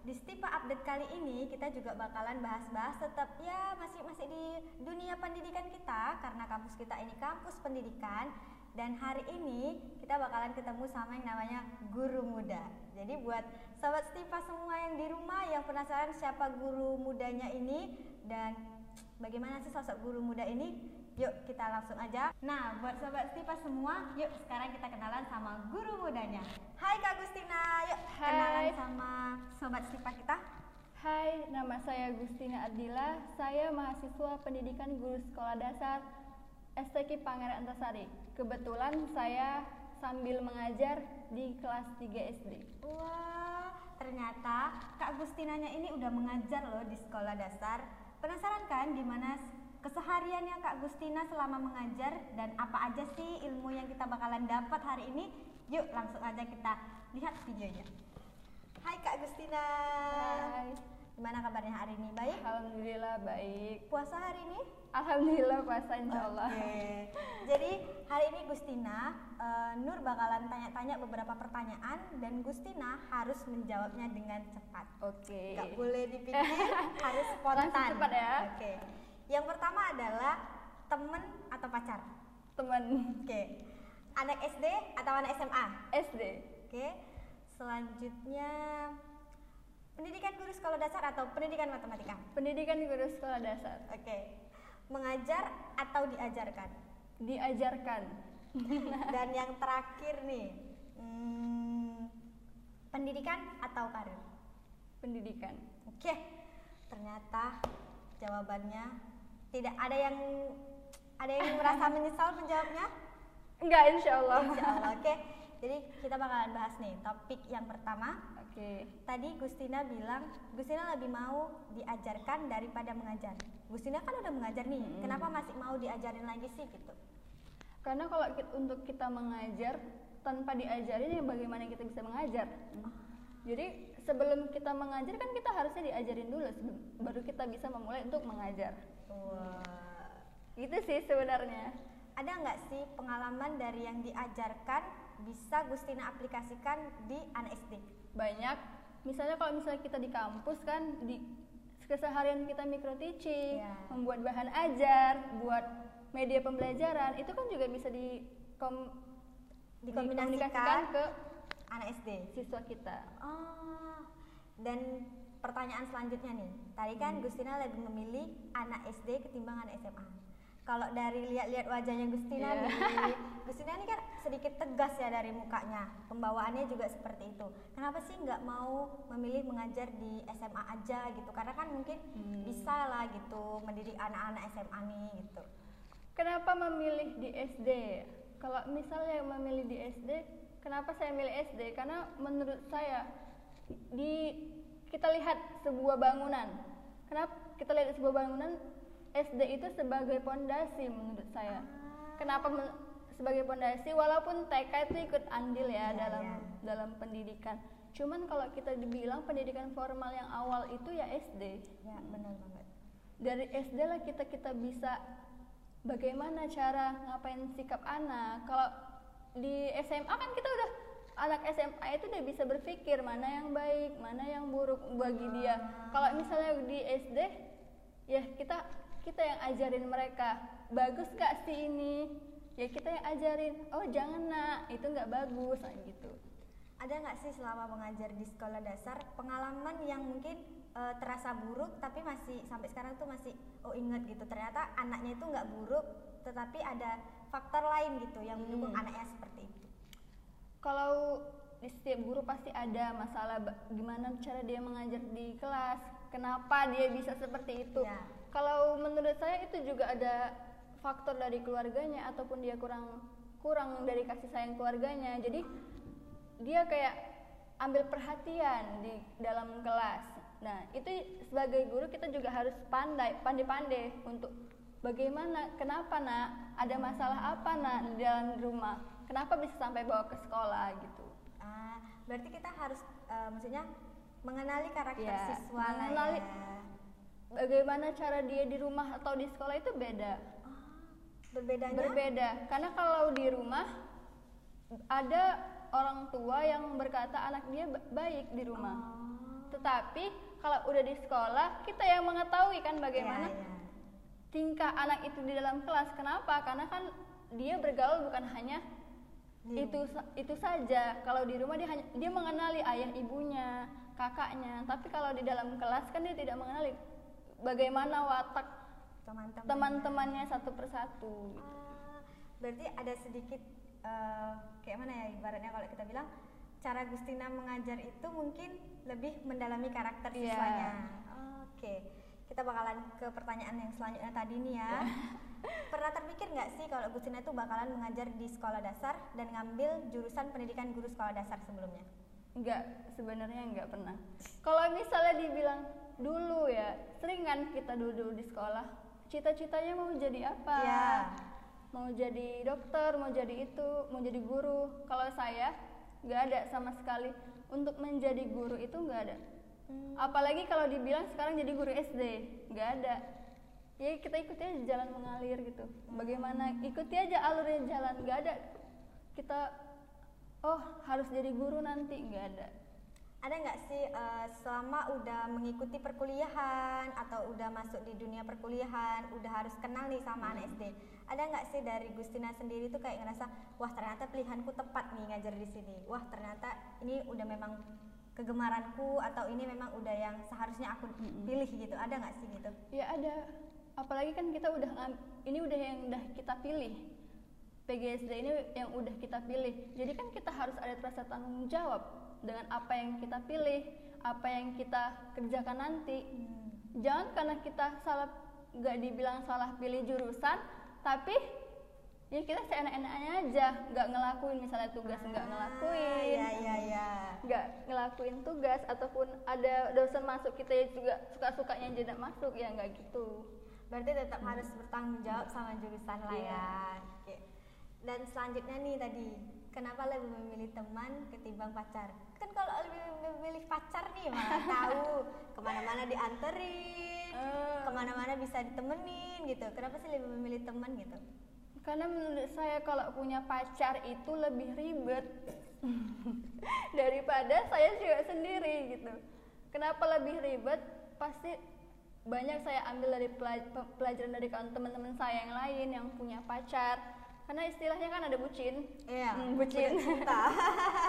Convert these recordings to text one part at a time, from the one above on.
di Stipa Update kali ini kita juga bakalan bahas-bahas tetap ya masih masih di dunia pendidikan kita karena kampus kita ini kampus pendidikan dan hari ini kita bakalan ketemu sama yang namanya guru muda. Jadi buat sobat Stipa semua yang di rumah yang penasaran siapa guru mudanya ini dan bagaimana sih sosok guru muda ini? Yuk kita langsung aja. Nah, buat sobat Stipa semua, yuk sekarang kita kenalan sama guru mudanya. Hai Kak Gustina, yuk Hai. kenalan sama sobat Stipa kita. Hai, nama saya Gustina Adila. Saya mahasiswa pendidikan guru sekolah dasar STK Pangeran Antasari. Kebetulan saya sambil mengajar di kelas 3 SD. Wah, ternyata Kak Gustinanya ini udah mengajar loh di sekolah dasar. Penasaran kan gimana kesehariannya Kak Gustina selama mengajar dan apa aja sih ilmu yang kita bakalan dapat hari ini? Yuk langsung aja kita lihat videonya. Hai Kak Gustina. Hai. Gimana kabarnya hari ini? Baik? Alhamdulillah baik. Puasa hari ini? Alhamdulillah puasa insya Allah. Oke. Jadi hari ini Gustina, eh, Nur bakalan tanya-tanya beberapa pertanyaan dan Gustina harus menjawabnya dengan cepat. Oke. Gak boleh dipikir, harus spontan. Langsung cepat ya. Oke. Yang pertama adalah temen atau pacar. Teman Oke. Anak SD atau anak SMA? SD. Oke. Selanjutnya pendidikan guru sekolah dasar atau pendidikan matematika? Pendidikan guru sekolah dasar. Oke. Mengajar atau diajarkan? Diajarkan. Dan yang terakhir nih, hmm, pendidikan atau karir? Pendidikan. Oke, ternyata jawabannya tidak ada yang ada yang merasa menyesal menjawabnya. Enggak insya Allah. Insya Allah. Oke, jadi kita bakalan bahas nih topik yang pertama. Oke. Tadi Gustina bilang Gustina lebih mau diajarkan daripada mengajar. Gustina kan udah mengajar nih, Mm-mm. kenapa masih mau diajarin lagi sih gitu? Karena kalau ki- untuk kita mengajar tanpa diajarin ya bagaimana kita bisa mengajar? Jadi sebelum kita mengajar kan kita harusnya diajarin dulu sebelum- baru kita bisa memulai untuk mengajar. Wah. Gitu sih sebenarnya. Ada nggak sih pengalaman dari yang diajarkan bisa Gustina aplikasikan di anak SD? Banyak. Misalnya kalau misalnya kita di kampus kan di keseharian kita micro teaching, Iya. membuat bahan ajar, buat media pembelajaran itu kan juga bisa di kom- Dikombinasikan ke anak SD. siswa kita. Oh. Dan pertanyaan selanjutnya nih, tadi kan Gustina lebih memilih anak SD ketimbang anak SMA. Kalau dari lihat-lihat wajahnya Gustina Iya. nih, Gustina ini kan sedikit tegas ya dari mukanya, pembawaannya juga seperti itu. Kenapa sih nggak mau memilih mengajar di SMA aja gitu? Karena kan mungkin Hmm. bisa lah gitu mendidik anak-anak SMA nih gitu. Kenapa memilih di SD? Kalau misalnya memilih di SD, kenapa saya milih SD? Karena menurut saya di kita lihat sebuah bangunan. Kenapa kita lihat sebuah bangunan SD itu sebagai pondasi menurut saya. Kenapa men- sebagai pondasi walaupun TK itu ikut andil ya Iya, dalam iya. dalam pendidikan. Cuman kalau kita dibilang pendidikan formal yang awal itu ya SD Ya benar banget. dari SD lah kita kita bisa bagaimana cara ngapain sikap anak kalau di SMA kan kita udah anak SMA itu udah bisa berpikir mana yang baik mana yang buruk bagi dia kalau misalnya di SD ya kita kita yang ajarin mereka bagus gak sih ini ya kita yang ajarin oh jangan nak itu nggak bagus nah, gitu Ada nggak sih selama mengajar di sekolah dasar pengalaman yang mungkin eh, terasa buruk tapi masih sampai sekarang tuh masih oh inget gitu ternyata anaknya itu nggak buruk tetapi ada faktor lain gitu yang mendukung Hmm. anaknya seperti itu. kalau di setiap guru pasti ada masalah gimana cara dia mengajar di kelas, kenapa dia bisa seperti itu. Ya. Kalau menurut saya itu juga ada faktor dari keluarganya ataupun dia kurang kurang dari kasih sayang keluarganya. Jadi dia kayak ambil perhatian di dalam kelas. Nah, itu sebagai guru kita juga harus pandai, pandai-pandai untuk bagaimana, kenapa nak, ada masalah apa nak di dalam rumah, kenapa bisa sampai bawa ke sekolah gitu. Ah, berarti kita harus eh, maksudnya mengenali karakter Ya, siswa lah mengenali- ya. Bagaimana cara dia di rumah atau di sekolah itu beda. Oh, berbedanya? Berbeda, karena kalau di rumah ada orang tua yang berkata anak dia ba- baik di rumah. Oh. tetapi kalau udah di sekolah kita yang mengetahui kan bagaimana Iya, iya. tingkah anak itu di dalam kelas kenapa karena kan dia bergaul bukan hanya Di- itu itu saja kalau di rumah dia hanya dia mengenali ayah ibunya kakaknya tapi kalau di dalam kelas kan dia tidak mengenali bagaimana watak teman-teman teman-temannya satu persatu Ah, berarti ada sedikit eh, kayak mana ya ibaratnya kalau kita bilang cara Gustina mengajar itu mungkin lebih mendalami karakter Iya. siswanya. Oke, kita bakalan ke pertanyaan yang selanjutnya tadi nih ya. Pernah terpikir nggak sih kalau Gustina itu bakalan mengajar di sekolah dasar dan ngambil jurusan pendidikan guru sekolah dasar sebelumnya? Enggak sebenarnya enggak pernah. Kalau misalnya dibilang dulu ya sering kan kita dulu di sekolah cita-citanya mau jadi apa? Iya. mau jadi dokter mau jadi itu mau jadi guru. Kalau saya nggak ada sama sekali. Untuk menjadi guru itu nggak ada. Hmm. apalagi kalau dibilang sekarang jadi guru SD nggak ada. Ya kita ikuti aja jalan mengalir gitu. Bagaimana? Ikuti aja alurnya jalan nggak ada. Kita oh harus jadi guru nanti nggak ada Ada nggak sih eh, selama udah mengikuti perkuliahan atau udah masuk di dunia perkuliahan, udah harus kenal nih sama anak SD. Ada nggak sih dari Gustina sendiri tuh kayak ngerasa, wah ternyata pilihanku tepat nih ngajar di sini. Wah ternyata ini udah memang kegemaranku atau ini memang udah yang seharusnya aku pilih gitu. Ada nggak sih gitu? ya ada apalagi kan kita udah ini udah yang udah kita pilih PGSD ini yang udah kita pilih. Jadi kan kita harus ada rasa tanggung jawab dengan apa yang kita pilih apa yang kita kerjakan nanti. Jangan karena kita salah nggak dibilang salah pilih jurusan tapi ya kita seenak-enaknya aja. Nggak ngelakuin misalnya tugas nggak ngelakuin. Iya iya iya. nggak ngelakuin tugas ataupun ada dosen masuk kita juga suka-sukanya tidak masuk. Ya nggak gitu. Berarti tetap harus bertanggung jawab sama jurusan lah ya. Dan selanjutnya nih tadi, kenapa lebih memilih teman ketimbang pacar? Kan kalau lebih memilih pacar nih malah tahu ke mana-mana dianterin, Eh. ke mana-mana bisa ditemenin gitu. Kenapa sih lebih memilih teman gitu? karena menurut saya kalau punya pacar itu lebih ribet daripada saya juga sendiri gitu kenapa lebih ribet pasti banyak saya ambil dari pelaj- pe- pelajaran dari teman-teman saya yang lain yang punya pacar karena istilahnya kan ada bucin. Iya. Hmm, bucin cinta.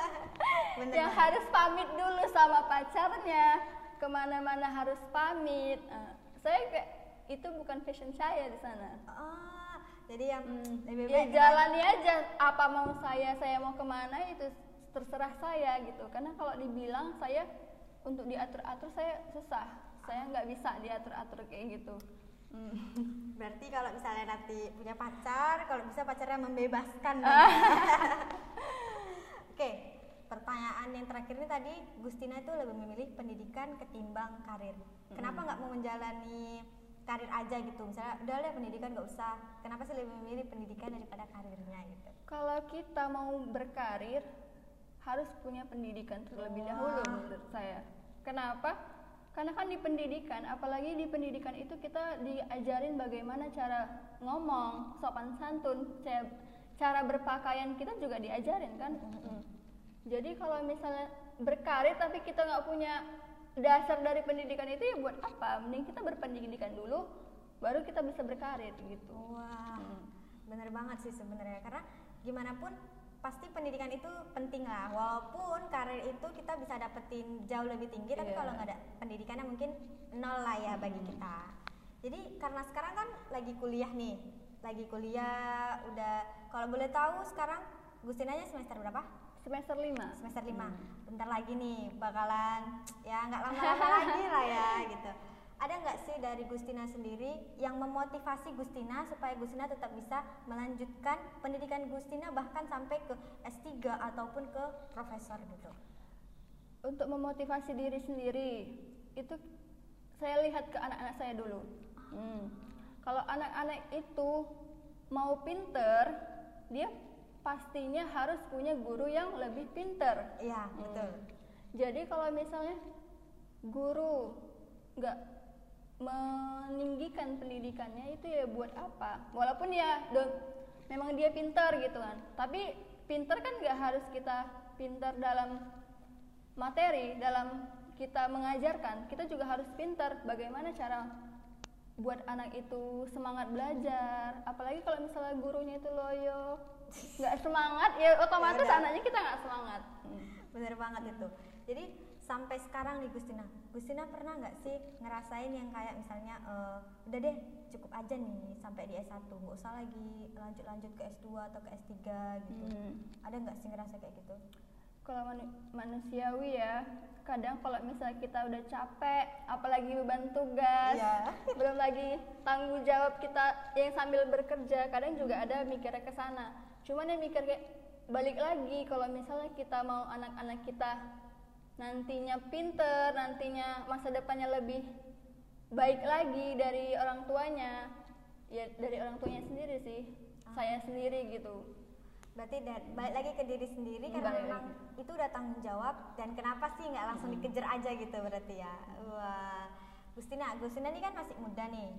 Bener yang harus pamit dulu sama pacarnya. Ke mana-mana harus pamit. Eh, saya kayak itu bukan fashion saya di sana. Ah, jadi yang Hmm, lebih ya baik jalani aja. Apa mau saya saya mau ke mana itu terserah saya gitu. Karena kalau dibilang saya untuk diatur atur saya susah. Saya nggak bisa diatur atur kayak gitu Hmm. Berarti kalau misalnya nanti punya pacar, kalau bisa pacarnya membebaskan. Ah. Oke, pertanyaan yang terakhir ini tadi Gustina itu lebih memilih pendidikan ketimbang karir. Kenapa nggak mau menjalani karir aja gitu? Misalnya udah deh pendidikan nggak usah. Kenapa sih lebih memilih pendidikan daripada karirnya gitu? kalau kita mau berkarir harus punya pendidikan terlebih dahulu menurut saya kenapa karena kan di pendidikan apalagi di pendidikan itu kita diajarin bagaimana cara ngomong sopan santun cara, berpakaian kita juga diajarin kan Mm. jadi kalau misalnya berkarir tapi kita nggak punya dasar dari pendidikan itu ya buat apa mending kita berpendidikan dulu baru kita bisa berkarir gitu Wah, Hmm. bener banget sih sebenarnya karena gimana pun pasti pendidikan itu penting lah. Walaupun karir itu kita bisa dapetin jauh lebih tinggi, tapi Iya. kalau nggak ada pendidikannya mungkin nol lah ya bagi kita. Jadi karena sekarang kan lagi kuliah nih, lagi kuliah, udah kalau boleh tahu sekarang Gustinanya semester berapa? semester 5 Semester 5. Bentar lagi nih bakalan ya nggak lama-lama lagi lah ya gitu. Ada nggak sih dari Gustina sendiri yang memotivasi Gustina supaya Gustina tetap bisa melanjutkan pendidikan Gustina bahkan sampai ke S3 ataupun ke profesor gitu? untuk memotivasi diri sendiri itu saya lihat ke anak-anak saya dulu Hmm. kalau anak-anak itu mau pinter dia pastinya harus punya guru yang lebih pinter Iya, Hmm. betul. jadi kalau misalnya guru nggak meninggikan pendidikannya itu ya buat apa? Walaupun ya do- memang dia pintar gitu kan. Tapi pintar kan nggak harus kita pintar dalam materi dalam kita mengajarkan. Kita juga harus pintar. Bagaimana cara buat anak itu semangat belajar? Apalagi kalau misalnya gurunya itu loyo nggak semangat ya otomatis Ya anaknya kita nggak semangat. Hmm. bener banget itu. Jadi sampai sekarang nih Gustina Gustina pernah nggak sih ngerasain yang kayak misalnya eh, udah deh cukup aja nih sampai di S1 nggak usah lagi lanjut-lanjut ke S2 atau ke S3 gitu Hmm. ada nggak sih ngerasa kayak gitu kalau manu- manusiawi ya kadang kalau misalnya kita udah capek apalagi beban tugas Iya. belum lagi tanggung jawab kita yang sambil bekerja kadang juga ada mikirnya ke sana cuman yang mikir kayak balik lagi kalau misalnya kita mau anak-anak kita nantinya pinter nantinya masa depannya lebih baik lagi dari orang tuanya. Ya dari orang tuanya sendiri sih. Saya sendiri gitu. Berarti da- balik lagi ke diri sendiri Hmm, karena balik memang itu udah tanggung jawab dan kenapa sih nggak langsung dikejar aja gitu berarti ya? Wah Gustina Gustina ini kan masih muda nih.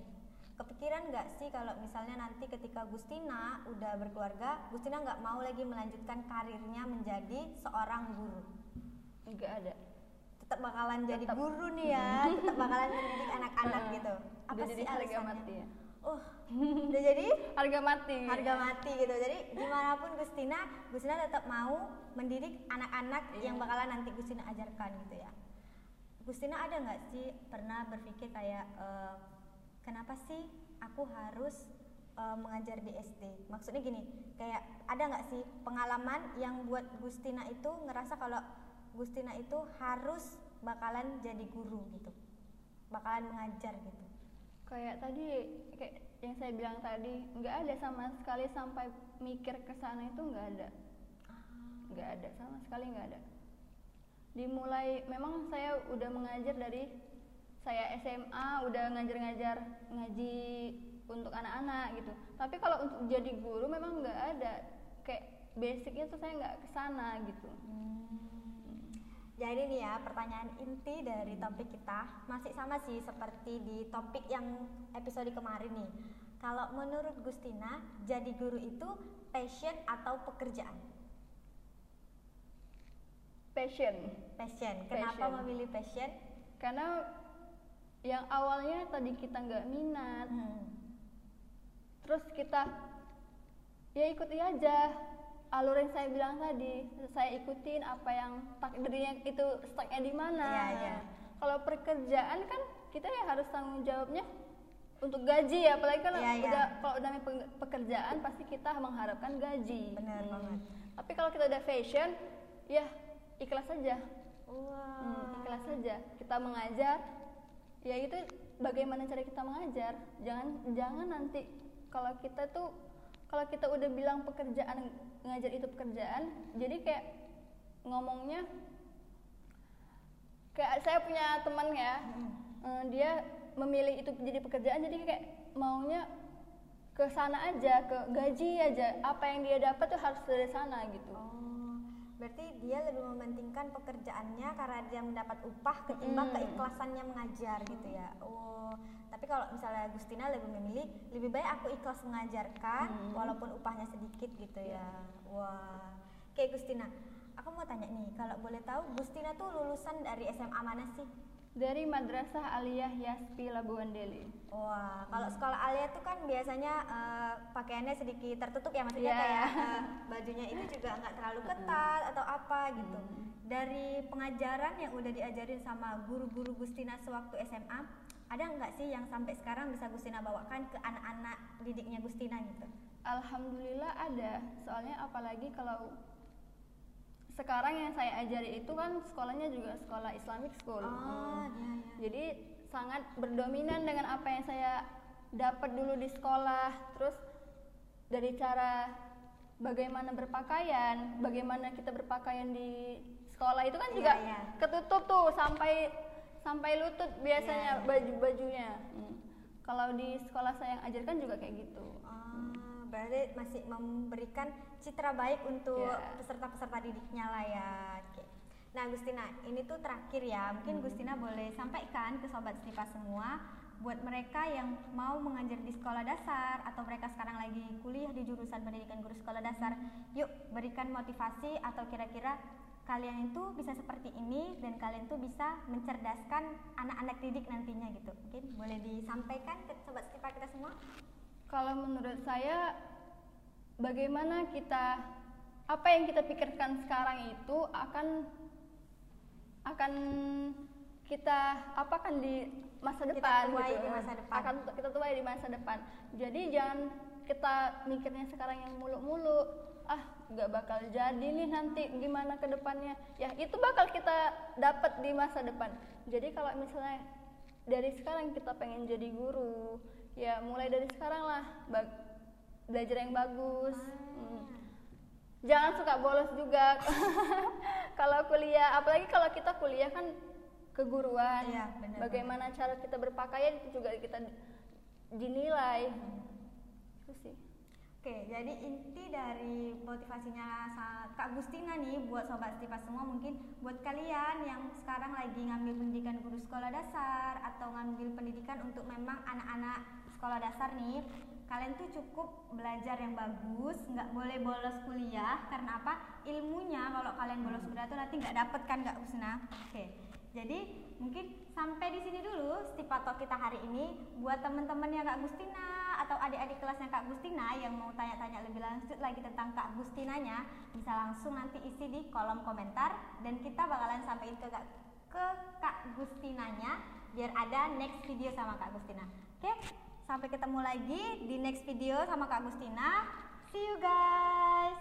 Kepikiran nggak sih kalau misalnya nanti ketika Gustina udah berkeluarga Gustina nggak mau lagi melanjutkan karirnya menjadi seorang guru nggak ada. Tetap bakalan jadi Tetap. guru nih ya. Tetap bakalan mendidik anak-anak gitu. Apa Udah sih jadi harga mati ya? Oh udah jadi? Harga mati. Harga mati gitu. Jadi di mana pun Gustina Gustina tetap mau mendidik anak-anak Iya. yang bakalan nanti Gustina ajarkan gitu ya. Gustina ada nggak sih pernah berpikir kayak eh, kenapa sih aku harus eh, mengajar di SD maksudnya gini kayak ada nggak sih pengalaman yang buat Gustina itu ngerasa kalau Gustina itu harus bakalan jadi guru gitu. Bakalan mengajar gitu. Kayak tadi kayak yang saya bilang tadi nggak ada sama sekali sampai mikir ke sana itu nggak ada. Nggak ada sama sekali nggak ada. Dimulai memang saya udah mengajar dari saya SMA udah ngajar-ngajar ngaji untuk anak-anak gitu. Tapi kalau untuk jadi guru memang nggak ada. Kayak basicnya tuh saya nggak ke sana gitu Jadi nih ya pertanyaan inti dari topik kita masih sama sih seperti di topik yang episode kemarin nih. Kalau menurut Gustina, jadi guru itu passion atau pekerjaan? passion Passion. Kenapa Passion. memilih passion? karena yang awalnya tadi kita nggak minat Hmm. terus kita ya ikuti aja alur yang saya bilang tadi saya ikutin apa yang takdirnya itu stucknya di mana Iya, iya. kalau pekerjaan kan kita ya harus tanggung jawabnya untuk gaji ya apalagi kalau Iya, iya. udah kalau udah pe- pekerjaan pasti kita mengharapkan gaji Benar Hmm. banget. tapi kalau kita udah fashion ya ikhlas saja Wah. Hmm, ikhlas saja kita mengajar ya itu bagaimana cara kita mengajar jangan jangan nanti kalau kita tuh kalau kita udah bilang pekerjaan ngajar itu pekerjaan jadi kayak ngomongnya kayak saya punya teman ya eh, dia memilih itu jadi pekerjaan jadi kayak maunya ke sana aja ke gaji aja apa yang dia dapat tuh harus dari sana gitu. Oh, berarti dia lebih mementingkan pekerjaannya karena dia mendapat upah ketimbang Mm. keikhlasannya mengajar gitu ya. Oh, tapi kalau misalnya Gustina lebih memilih lebih baik aku ikhlas mengajarkan Mm. walaupun upahnya sedikit gitu ya. Wah, oke Gustina, aku mau tanya nih, kalau boleh tahu Gustina tuh lulusan dari SMA mana sih? Dari Madrasah Aliyah Yaspi Labuan Deli Wah, kalau sekolah alia tuh kan biasanya eh, pakaiannya sedikit tertutup ya, maksudnya Iya. kayak eh, bajunya itu juga nggak terlalu ketat atau apa gitu. Dari pengajaran yang udah diajarin sama guru-guru Gustina sewaktu SMA, ada nggak sih yang sampai sekarang bisa Gustina bawakan ke anak-anak didiknya Gustina gitu? Alhamdulillah ada soalnya apalagi kalau sekarang yang saya ajari itu kan sekolahnya juga sekolah Islamic School Oh, Hmm. iya iya. jadi sangat berdominan dengan apa yang saya dapat dulu di sekolah terus dari cara bagaimana berpakaian bagaimana kita berpakaian di sekolah itu kan Iya, juga iya. ketutup tuh sampai sampai lutut biasanya Iya, iya. baju-bajunya Hmm. kalau di sekolah saya yang ajarkan juga kayak gitu Ah, berarti masih memberikan citra baik untuk Ya. peserta-peserta didiknya lah ya. Oke. Nah, Gustina, ini tuh terakhir ya. Mungkin Gustina boleh sampaikan ke sobat Snipa semua buat mereka yang mau mengajar di sekolah dasar atau mereka sekarang lagi kuliah di jurusan pendidikan guru sekolah dasar. Yuk, berikan motivasi atau kira-kira kalian itu bisa seperti ini dan kalian tuh bisa mencerdaskan anak-anak didik nantinya gitu. Mungkin boleh disampaikan ke sobat Stipa kita semua? Kalau menurut saya bagaimana kita apa yang kita pikirkan sekarang itu akan akan kita apakan di masa Kita depan tuai gitu. di masa depan. akan kita tuai di masa depan. Jadi jangan kita mikirnya sekarang yang muluk-muluk ah nggak bakal jadi nih nanti gimana ke depannya? Ya itu bakal kita dapat di masa depan. Jadi kalau misalnya dari sekarang kita pengen jadi guru ya mulai dari sekarang lah belajar yang bagus. Hmm. jangan suka bolos juga. Kalau kuliah apalagi kalau kita kuliah kan keguruan. Iya, benar, bagaimana cara kita berpakaian itu juga kita dinilai. Itu sih. Oke, jadi inti dari motivasinya Kak Gustina nih buat sobat Stipa semua mungkin buat kalian yang sekarang lagi ngambil pendidikan guru sekolah dasar atau ngambil pendidikan untuk memang anak-anak sekolah dasar nih, kalian tuh cukup belajar yang bagus, nggak boleh bolos kuliah karena apa? Ilmunya kalau kalian bolos kuliah tuh nanti nggak dapet kan Kak Gustina? Oke, jadi mungkin sampai di sini dulu Stipa Talk kita hari ini buat teman-temannya Kak Gustina atau adik-adik kelasnya Kak Gustina yang mau tanya-tanya lebih lanjut lagi tentang Kak Gustinanya bisa langsung nanti isi di kolom komentar dan kita bakalan sampaikan ke Kak, ke Kak Gustinanya biar ada next video sama Kak Gustina. Oke, Sampai ketemu lagi di next video sama Kak Agustina. See you guys.